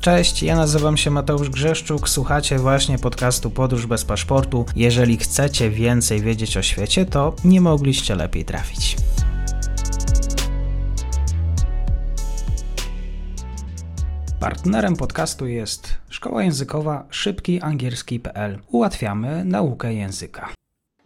Cześć, ja nazywam się Mateusz Grzeszczuk, słuchacie właśnie podcastu Podróż bez paszportu. Jeżeli chcecie więcej wiedzieć o świecie, to nie mogliście lepiej trafić. Partnerem podcastu jest szkoła językowa szybkiangielski.pl. Ułatwiamy naukę języka.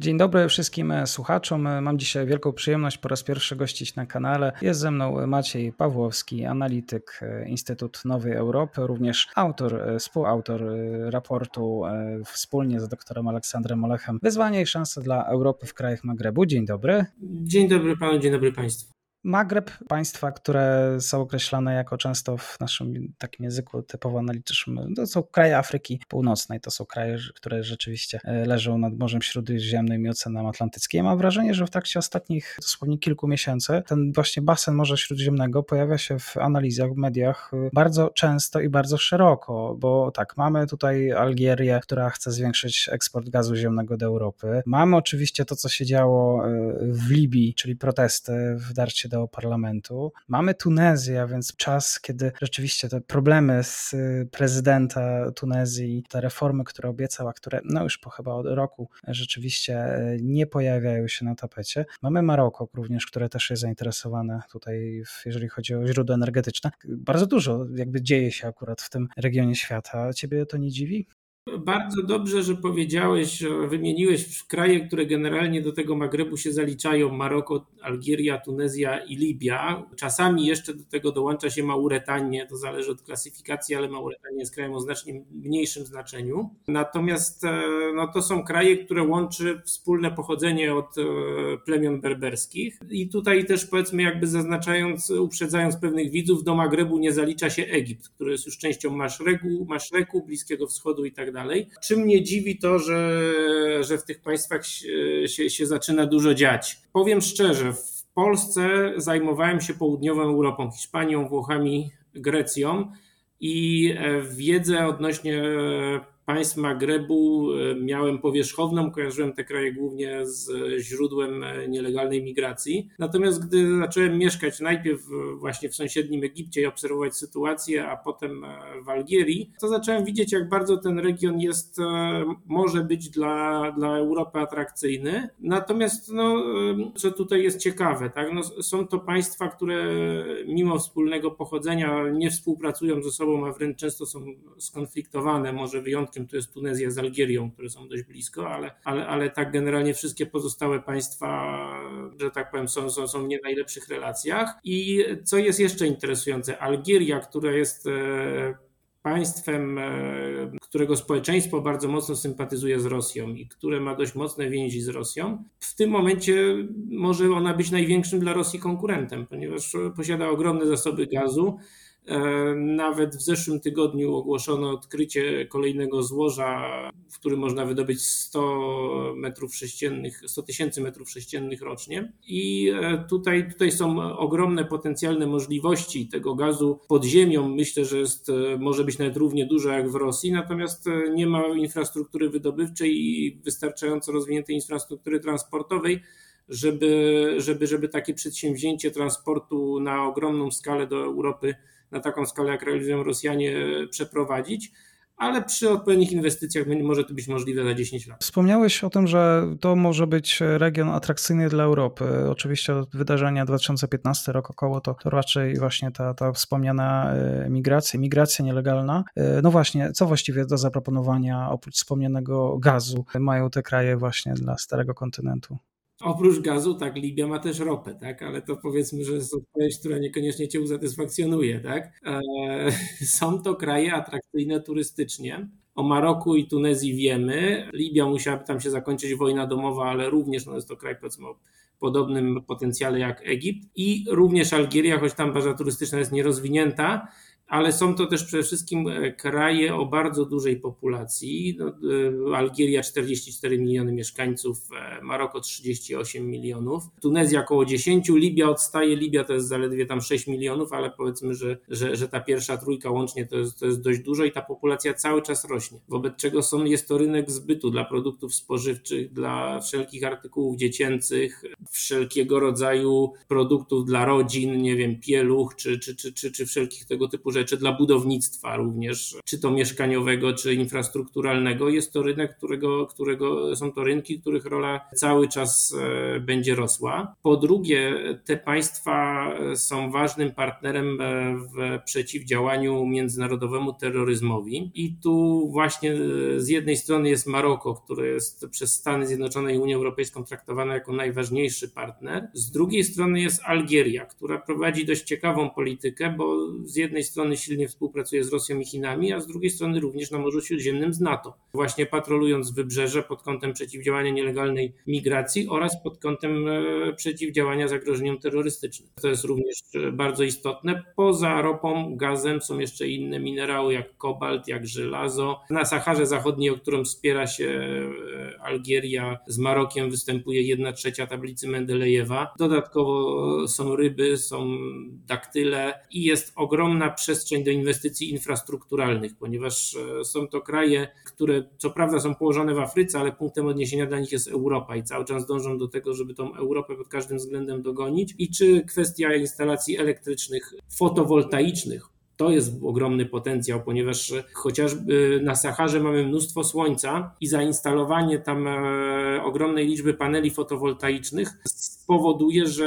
Dzień dobry wszystkim słuchaczom. Mam dzisiaj wielką przyjemność po raz pierwszy gościć na kanale. Jest ze mną Maciej Pawłowski, analityk Instytut Nowej Europy, również autor, współautor raportu wspólnie z doktorem Aleksandrem Olechem Wyzwania i szanse dla Europy w krajach Magrebu. Dzień dobry. Dzień dobry panu, dzień dobry państwu. Magreb, państwa, które są określane jako często w naszym takim języku typowo analitycznym, to są kraje Afryki Północnej, to są kraje, które rzeczywiście e, leżą nad Morzem Śródziemnym i Oceanem Atlantyckim. Ja mam wrażenie, że w trakcie ostatnich dosłownie kilku miesięcy ten właśnie basen Morza Śródziemnego pojawia się w analizach, w mediach e, bardzo często i bardzo szeroko, bo tak, mamy tutaj Algierię, która chce zwiększyć eksport gazu ziemnego do Europy. Mamy oczywiście to, co się działo e, w Libii, czyli protesty w darcie do parlamentu. Mamy Tunezję, więc czas, kiedy rzeczywiście te problemy z y, prezydenta Tunezji, te reformy, które obiecał, a które no już po chyba od roku rzeczywiście y, nie pojawiają się na tapecie. Mamy Maroko również, które też jest zainteresowane tutaj, jeżeli chodzi o źródła energetyczne. Bardzo dużo jakby dzieje się akurat w tym regionie świata. Ciebie to nie dziwi? Bardzo dobrze, że powiedziałeś, wymieniłeś kraje, które generalnie do tego Magrebu się zaliczają: Maroko, Algieria, Tunezja i Libia. Czasami jeszcze do tego dołącza się Mauretanię, to zależy od klasyfikacji, ale Mauretania jest krajem o znacznie mniejszym znaczeniu. Natomiast e, no, to są kraje, które łączy wspólne pochodzenie od e, plemion berberskich. I tutaj też powiedzmy, jakby zaznaczając, uprzedzając pewnych widzów, do Magrebu nie zalicza się Egipt, który jest już częścią Maszreku, Maszreku Bliskiego Wschodu i tak dalej. Czym mnie dziwi to, że, że w tych państwach się, się, zaczyna dużo dziać. Powiem szczerze, w Polsce zajmowałem się południową Europą, Hiszpanią, Włochami, Grecją i e, wiedzę odnośnie państw Magrebu e, miałem powierzchowną, kojarzyłem te kraje głównie z źródłem e, nielegalnej migracji. Natomiast gdy zacząłem mieszkać najpierw właśnie w sąsiednim Egipcie i obserwować sytuację, a potem e, w Algierii, to zacząłem widzieć, jak bardzo ten region jest, może być dla, dla Europy atrakcyjny. Natomiast, no, co tutaj jest ciekawe, tak? no, są to państwa, które mimo wspólnego pochodzenia nie współpracują ze sobą, a wręcz często są skonfliktowane, może wyjątkiem to jest Tunezja z Algierią, które są dość blisko, ale, ale, ale tak generalnie wszystkie pozostałe państwa, że tak powiem, są, są, są w nie najlepszych relacjach. I co jest jeszcze interesujące, Algieria, która jest e, państwem, e, którego społeczeństwo bardzo mocno sympatyzuje z Rosją i które ma dość mocne więzi z Rosją, w tym momencie może ona być największym dla Rosji konkurentem, ponieważ posiada ogromne zasoby gazu nawet w zeszłym tygodniu ogłoszono odkrycie kolejnego złoża, w którym można wydobyć 100 metrów sześciennych, 100 tysięcy metrów sześciennych rocznie. I e, tutaj, tutaj są ogromne potencjalne możliwości tego gazu pod ziemią. Myślę, że jest, e, może być nawet równie dużo jak w Rosji, natomiast nie ma infrastruktury wydobywczej i wystarczająco rozwiniętej infrastruktury transportowej żeby, żeby, żeby takie przedsięwzięcie transportu na ogromną skalę do Europy na taką skalę, jak realizują Rosjanie, przeprowadzić ale przy odpowiednich inwestycjach może to być możliwe za 10 lat. Wspomniałeś o tym, że to może być region atrakcyjny dla Europy. Oczywiście wydarzenia 2015 rok około to, to raczej właśnie ta, ta wspomniana e, migracja, migracja nielegalna. E, no właśnie, co właściwie do zaproponowania oprócz wspomnianego gazu mają te kraje właśnie dla starego kontynentu? Oprócz gazu, tak, Libia ma też ropę, tak, ale to powiedzmy, że jest odpowiedź, która niekoniecznie cię usatysfakcjonuje, tak. E, są to kraje atrakcyjne turystycznie. O Maroku i Tunezji wiemy. Libia musiałaby tam się zakończyć wojna domowa, ale również no jest to kraj powiedzmy o podobnym potencjale jak Egipt. I również Algieria, choć tam baza turystyczna jest nierozwinięta, ale są to też przede wszystkim e, kraje o bardzo dużej populacji. No, e, Algieria 44 miliony mieszkańców, e, Maroko 38 milionów, Tunezja około 10, Libia odstaje, Libia to jest zaledwie tam 6 milionów, ale powiedzmy, że, że, że ta pierwsza trójka łącznie to jest, to jest dość dużo i ta populacja cały czas rośnie, wobec czego są, jest to rynek zbytu dla produktów spożywczych, dla wszelkich artykułów dziecięcych, wszelkiego rodzaju produktów dla rodzin, nie wiem, pieluch czy, czy, czy, czy, czy wszelkich tego typu rzeczy czy dla budownictwa również, czy to mieszkaniowego, czy infrastrukturalnego, jest to rynek, którego, którego są to rynki, których rola cały czas e, będzie rosła. Po drugie, te państwa są ważnym partnerem e, w przeciwdziałaniu międzynarodowemu terroryzmowi. I tu właśnie z jednej strony jest Maroko, które jest przez Stany Zjednoczone i Unię Europejską traktowane jako najważniejszy partner, z drugiej strony jest Algieria, która prowadzi dość ciekawą politykę, bo z jednej strony silnie współpracuje z Rosją i Chinami, a z drugiej strony również na Morzu Śródziemnym z NATO. Właśnie patrolując wybrzeże pod kątem przeciwdziałania nielegalnej migracji oraz pod kątem e, przeciwdziałania zagrożeniom terrorystycznym. To jest również e, bardzo istotne. Poza ropą, gazem są jeszcze inne minerały jak kobalt, jak żelazo. Na Saharze Zachodniej, o którą wspiera się e, Algieria z Marokiem, występuje jedna trzecia tablicy Mendelejewa. Dodatkowo są ryby, są daktyle i jest ogromna przestrzeń do inwestycji infrastrukturalnych, ponieważ e, są to kraje, które co prawda są położone w Afryce, ale punktem odniesienia dla nich jest Europa i cały czas dążą do tego, żeby tą Europę pod każdym względem dogonić. I czy kwestia instalacji elektrycznych, fotowoltaicznych, to jest ogromny potencjał, ponieważ chociażby na Saharze mamy mnóstwo słońca i zainstalowanie tam e, ogromnej liczby paneli fotowoltaicznych spowoduje, że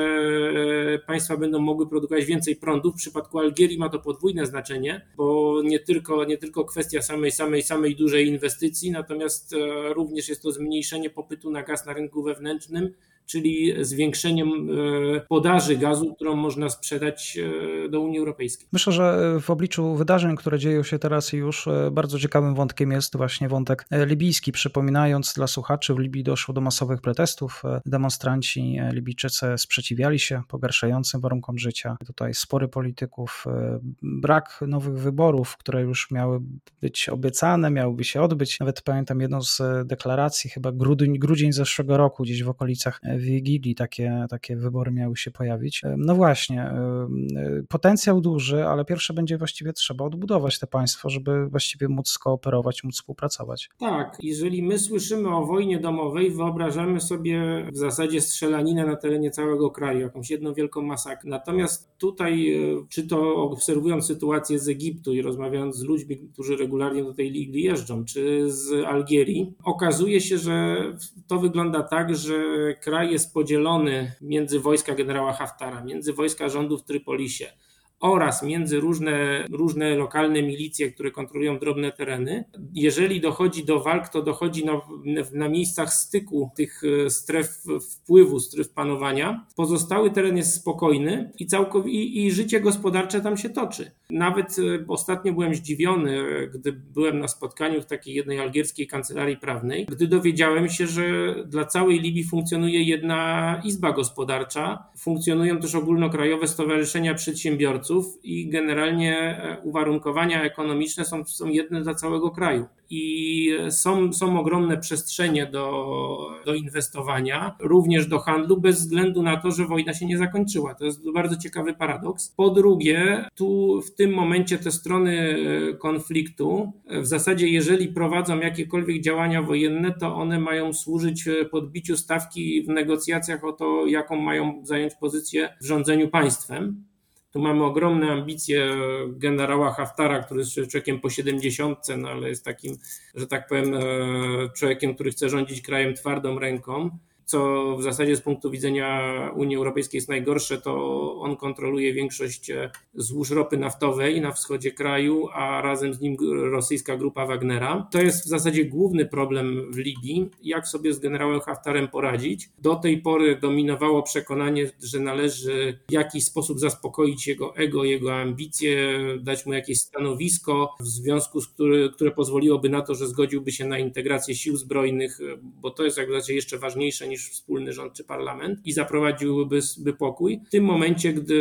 e, państwa będą mogły produkować więcej prądu. W przypadku Algierii ma to podwójne znaczenie, bo nie tylko, nie tylko kwestia samej, samej, samej dużej inwestycji, natomiast e, również jest to zmniejszenie popytu na gaz na rynku wewnętrznym czyli zwiększeniem e, podaży gazu, którą można sprzedać e, do Unii Europejskiej. Myślę, że w obliczu wydarzeń, które dzieją się teraz już, e, bardzo ciekawym wątkiem jest właśnie wątek libijski. Przypominając dla słuchaczy, w Libii doszło do masowych protestów. Demonstranci libijczycy sprzeciwiali się pogarszającym warunkom życia. Tutaj spory polityków, brak nowych wyborów, które już miały być obiecane, miałyby się odbyć. Nawet pamiętam jedną z deklaracji, chyba grudzień, grudzień zeszłego roku, gdzieś w okolicach Wigilii takie, takie wybory miały się pojawić. No właśnie, e, e, potencjał duży, ale pierwsze będzie właściwie trzeba odbudować te państwo, żeby właściwie móc skooperować, móc współpracować. Tak, jeżeli my słyszymy o wojnie domowej, wyobrażamy sobie w zasadzie strzelaninę na terenie całego kraju, jakąś jedną wielką masakrę. Natomiast tutaj, e, czy to obserwując sytuację z Egiptu i rozmawiając z ludźmi, którzy regularnie do tej ligi jeżdżą, czy z Algierii, okazuje się, że to wygląda tak, że kraj jest podzielony między wojska generała Haftara, między wojska rządu w Trypolisie, oraz między różne, różne lokalne milicje, które kontrolują drobne tereny. Jeżeli dochodzi do walk, to dochodzi na, na miejscach styku tych e, stref wpływu, stref panowania. Pozostały teren jest spokojny i, całkowicie, i życie gospodarcze tam się toczy. Nawet e, ostatnio byłem zdziwiony, e, gdy byłem na spotkaniu w takiej jednej algierskiej kancelarii prawnej, gdy dowiedziałem się, że dla całej Libii funkcjonuje jedna izba gospodarcza. Funkcjonują też ogólnokrajowe stowarzyszenia przedsiębiorców i generalnie e, uwarunkowania ekonomiczne są, są jedne dla całego kraju. I są, są ogromne przestrzenie do, do inwestowania, również do handlu, bez względu na to, że wojna się nie zakończyła. To jest bardzo ciekawy paradoks. Po drugie, tu w tym momencie te strony e, konfliktu, e, w zasadzie, jeżeli prowadzą jakiekolwiek działania wojenne, to one mają służyć podbiciu stawki w negocjacjach o to, jaką mają zająć pozycję w rządzeniu państwem. Tu mamy ogromne ambicje generała Haftara, który jest człowiekiem po 70, no ale jest takim, że tak powiem, e, człowiekiem, który chce rządzić krajem twardą ręką co w zasadzie z punktu widzenia Unii Europejskiej jest najgorsze, to on kontroluje większość e, złóż ropy naftowej na wschodzie kraju, a razem z nim rosyjska grupa Wagnera. To jest w zasadzie główny problem w Libii, jak sobie z generałem Haftarem poradzić. Do tej pory dominowało przekonanie, że należy w jakiś sposób zaspokoić jego ego, jego ambicje, dać mu jakieś stanowisko, w związku z który, które pozwoliłoby na to, że zgodziłby się na integrację sił zbrojnych, bo to jest jak w zasadzie jeszcze ważniejsze niż niż wspólny rząd czy parlament i zaprowadziłyby by pokój. W tym momencie, gdy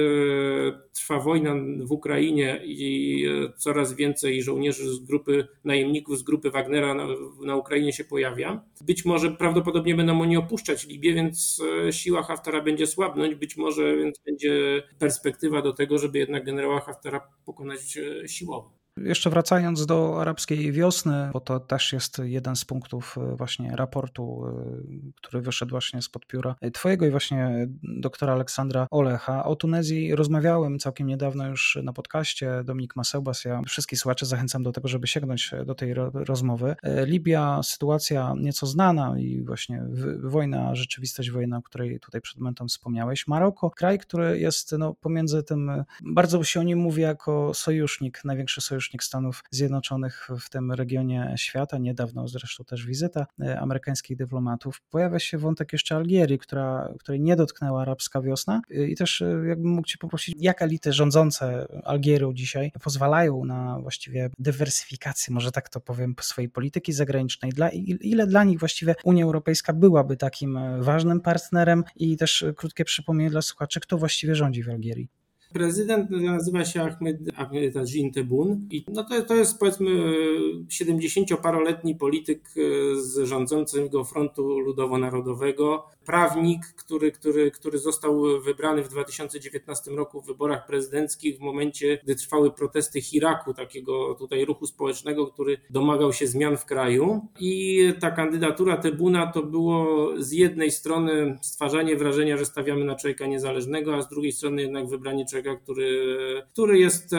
trwa wojna w Ukrainie i coraz więcej żołnierzy z grupy najemników z grupy Wagnera na, na Ukrainie się pojawia, być może prawdopodobnie będą oni opuszczać Libię, więc e, siła Haftara będzie słabnąć, być może więc będzie perspektywa do tego, żeby jednak generała Haftara pokonać e, siłowo. Jeszcze wracając do arabskiej wiosny, bo to też jest jeden z punktów e, właśnie raportu, e, który wyszedł właśnie spod pióra twojego i właśnie doktora Aleksandra Olecha. O Tunezji rozmawiałem całkiem niedawno już na podcaście Dominik Masełbas. Ja wszystkich słuchaczy zachęcam do tego, żeby sięgnąć do tej rozmowy. Libia, sytuacja nieco znana i właśnie wojna, rzeczywistość wojna, o której tutaj przed momentem wspomniałeś. Maroko, kraj, który jest no, pomiędzy tym, bardzo się o nim mówi jako sojusznik, największy sojusznik Stanów Zjednoczonych w tym regionie świata. Niedawno zresztą też wizyta e, amerykańskich dyplomatów. Pojawia się wątek jeszcze Algierii, która, której nie dotknęła arabska wiosna e, i też e, jakbym mógł Cię poprosić, jak elity rządzące Algierią dzisiaj pozwalają na właściwie dywersyfikację, może tak to powiem, swojej polityki zagranicznej. Dla, ile dla nich właściwie Unia Europejska byłaby takim ważnym partnerem i też krótkie przypomnienie dla słuchaczy, kto właściwie rządzi w Algierii. Prezydent nazywa się Ahmed, Ahmed Ajin Tebun i no to, to jest powiedzmy 70-paroletni polityk e, z rządzącego Frontu Ludowo-Narodowego, prawnik, który, który, który został wybrany w 2019 roku w wyborach prezydenckich w momencie, gdy trwały protesty Hiraku, takiego tutaj ruchu społecznego, który domagał się zmian w kraju i ta kandydatura Tebuna to było z jednej strony stwarzanie wrażenia, że stawiamy na człowieka niezależnego, a z drugiej strony jednak wybranie człowieka który, który jest e,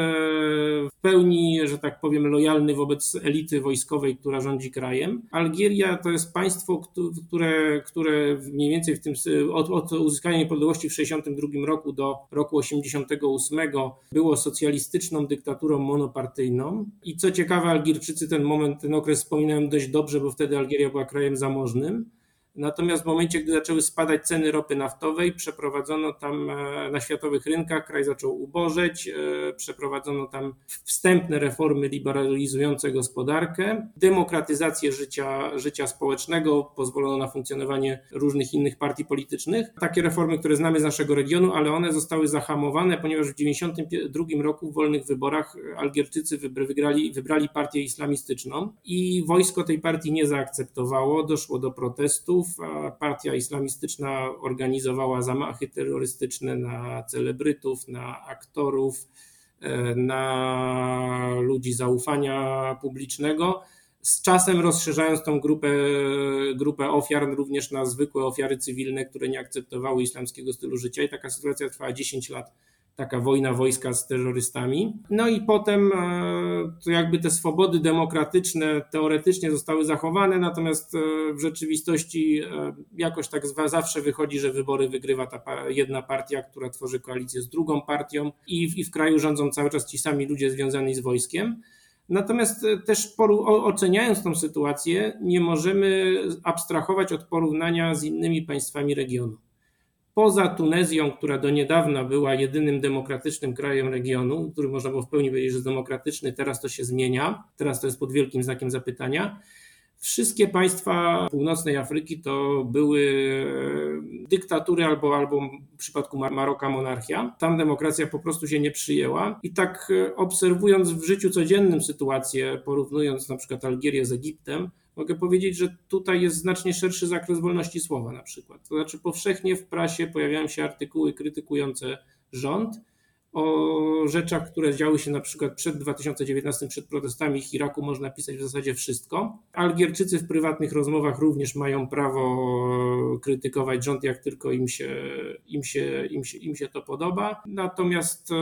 w pełni, że tak powiem, lojalny wobec elity wojskowej, która rządzi krajem. Algieria to jest państwo, które, które mniej więcej w tym, od, od uzyskania niepodległości w 1962 roku do roku 1988 było socjalistyczną dyktaturą monopartyjną. I co ciekawe, Algierczycy ten moment, ten okres wspominają dość dobrze, bo wtedy Algieria była krajem zamożnym. Natomiast w momencie, gdy zaczęły spadać ceny ropy naftowej, przeprowadzono tam e, na światowych rynkach, kraj zaczął ubożeć, e, przeprowadzono tam wstępne reformy liberalizujące gospodarkę, demokratyzację życia, życia społecznego, pozwolono na funkcjonowanie różnych innych partii politycznych. Takie reformy, które znamy z naszego regionu, ale one zostały zahamowane, ponieważ w 1992 roku w wolnych wyborach Algierczycy wybrali, wybrali partię islamistyczną i wojsko tej partii nie zaakceptowało, doszło do protestów partia islamistyczna organizowała zamachy terrorystyczne na celebrytów, na aktorów, e, na ludzi zaufania publicznego. Z czasem rozszerzając tą grupę, grupę ofiar również na zwykłe ofiary cywilne, które nie akceptowały islamskiego stylu życia, i taka sytuacja trwała 10 lat taka wojna wojska z terrorystami. No i potem e, to jakby te swobody demokratyczne teoretycznie zostały zachowane, natomiast e, w rzeczywistości e, jakoś tak zawsze wychodzi, że wybory wygrywa ta jedna partia, która tworzy koalicję z drugą partią i w, i w kraju rządzą cały czas ci sami ludzie związani z wojskiem. Natomiast też oceniając tą sytuację, nie możemy abstrahować od porównania z innymi państwami regionu poza Tunezją, która do niedawna była jedynym demokratycznym krajem regionu, który można było w pełni powiedzieć, że jest demokratyczny, teraz to się zmienia, teraz to jest pod wielkim znakiem zapytania. Wszystkie państwa północnej Afryki to były e, dyktatury albo, albo w przypadku Maroka monarchia. Tam demokracja po prostu się nie przyjęła. I tak e, obserwując w życiu codziennym sytuację, porównując na przykład Algierię z Egiptem, mogę powiedzieć, że tutaj jest znacznie szerszy zakres wolności słowa na przykład. To znaczy powszechnie w prasie pojawiają się artykuły krytykujące rząd, o rzeczach, które działy się na przykład przed 2019, przed protestami w Iraku, można pisać w zasadzie wszystko. Algierczycy w prywatnych rozmowach również mają prawo krytykować rząd, jak tylko im się, im się, im się, im się to podoba. Natomiast e,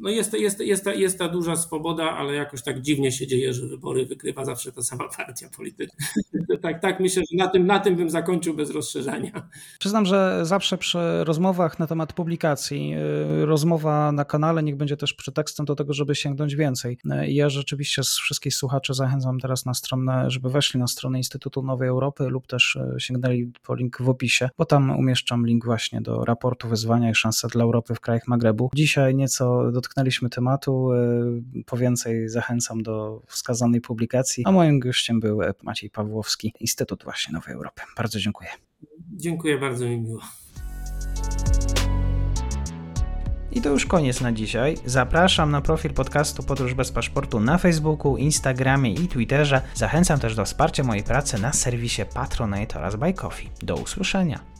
no jest, jest, jest, ta, jest ta duża swoboda, ale jakoś tak dziwnie się dzieje, że wybory wykrywa zawsze ta sama partia polityczna. Tak, tak, myślę, że na tym, na tym bym zakończył bez rozszerzania. Przyznam, że zawsze przy rozmowach na temat publikacji, e, rozmowa na kanale niech będzie też pretekstem do tego, żeby sięgnąć więcej. I ja rzeczywiście z wszystkich słuchaczy zachęcam teraz na stronę, żeby weszli na stronę Instytutu Nowej Europy lub też e, sięgnęli po link w opisie, bo tam umieszczam link właśnie do raportu wyzwania i szanse dla Europy w krajach Magrebu. Dzisiaj nieco dotknęliśmy tematu, po więcej zachęcam do wskazanej publikacji, a moim gościem był Maciej Pawłowski, Instytut właśnie Nowej Europy. Bardzo dziękuję. Dziękuję bardzo mi miło. I to już koniec na dzisiaj. Zapraszam na profil podcastu Podróż bez paszportu na Facebooku, Instagramie i Twitterze. Zachęcam też do wsparcia mojej pracy na serwisie Patronite oraz Buy Coffee. Do usłyszenia.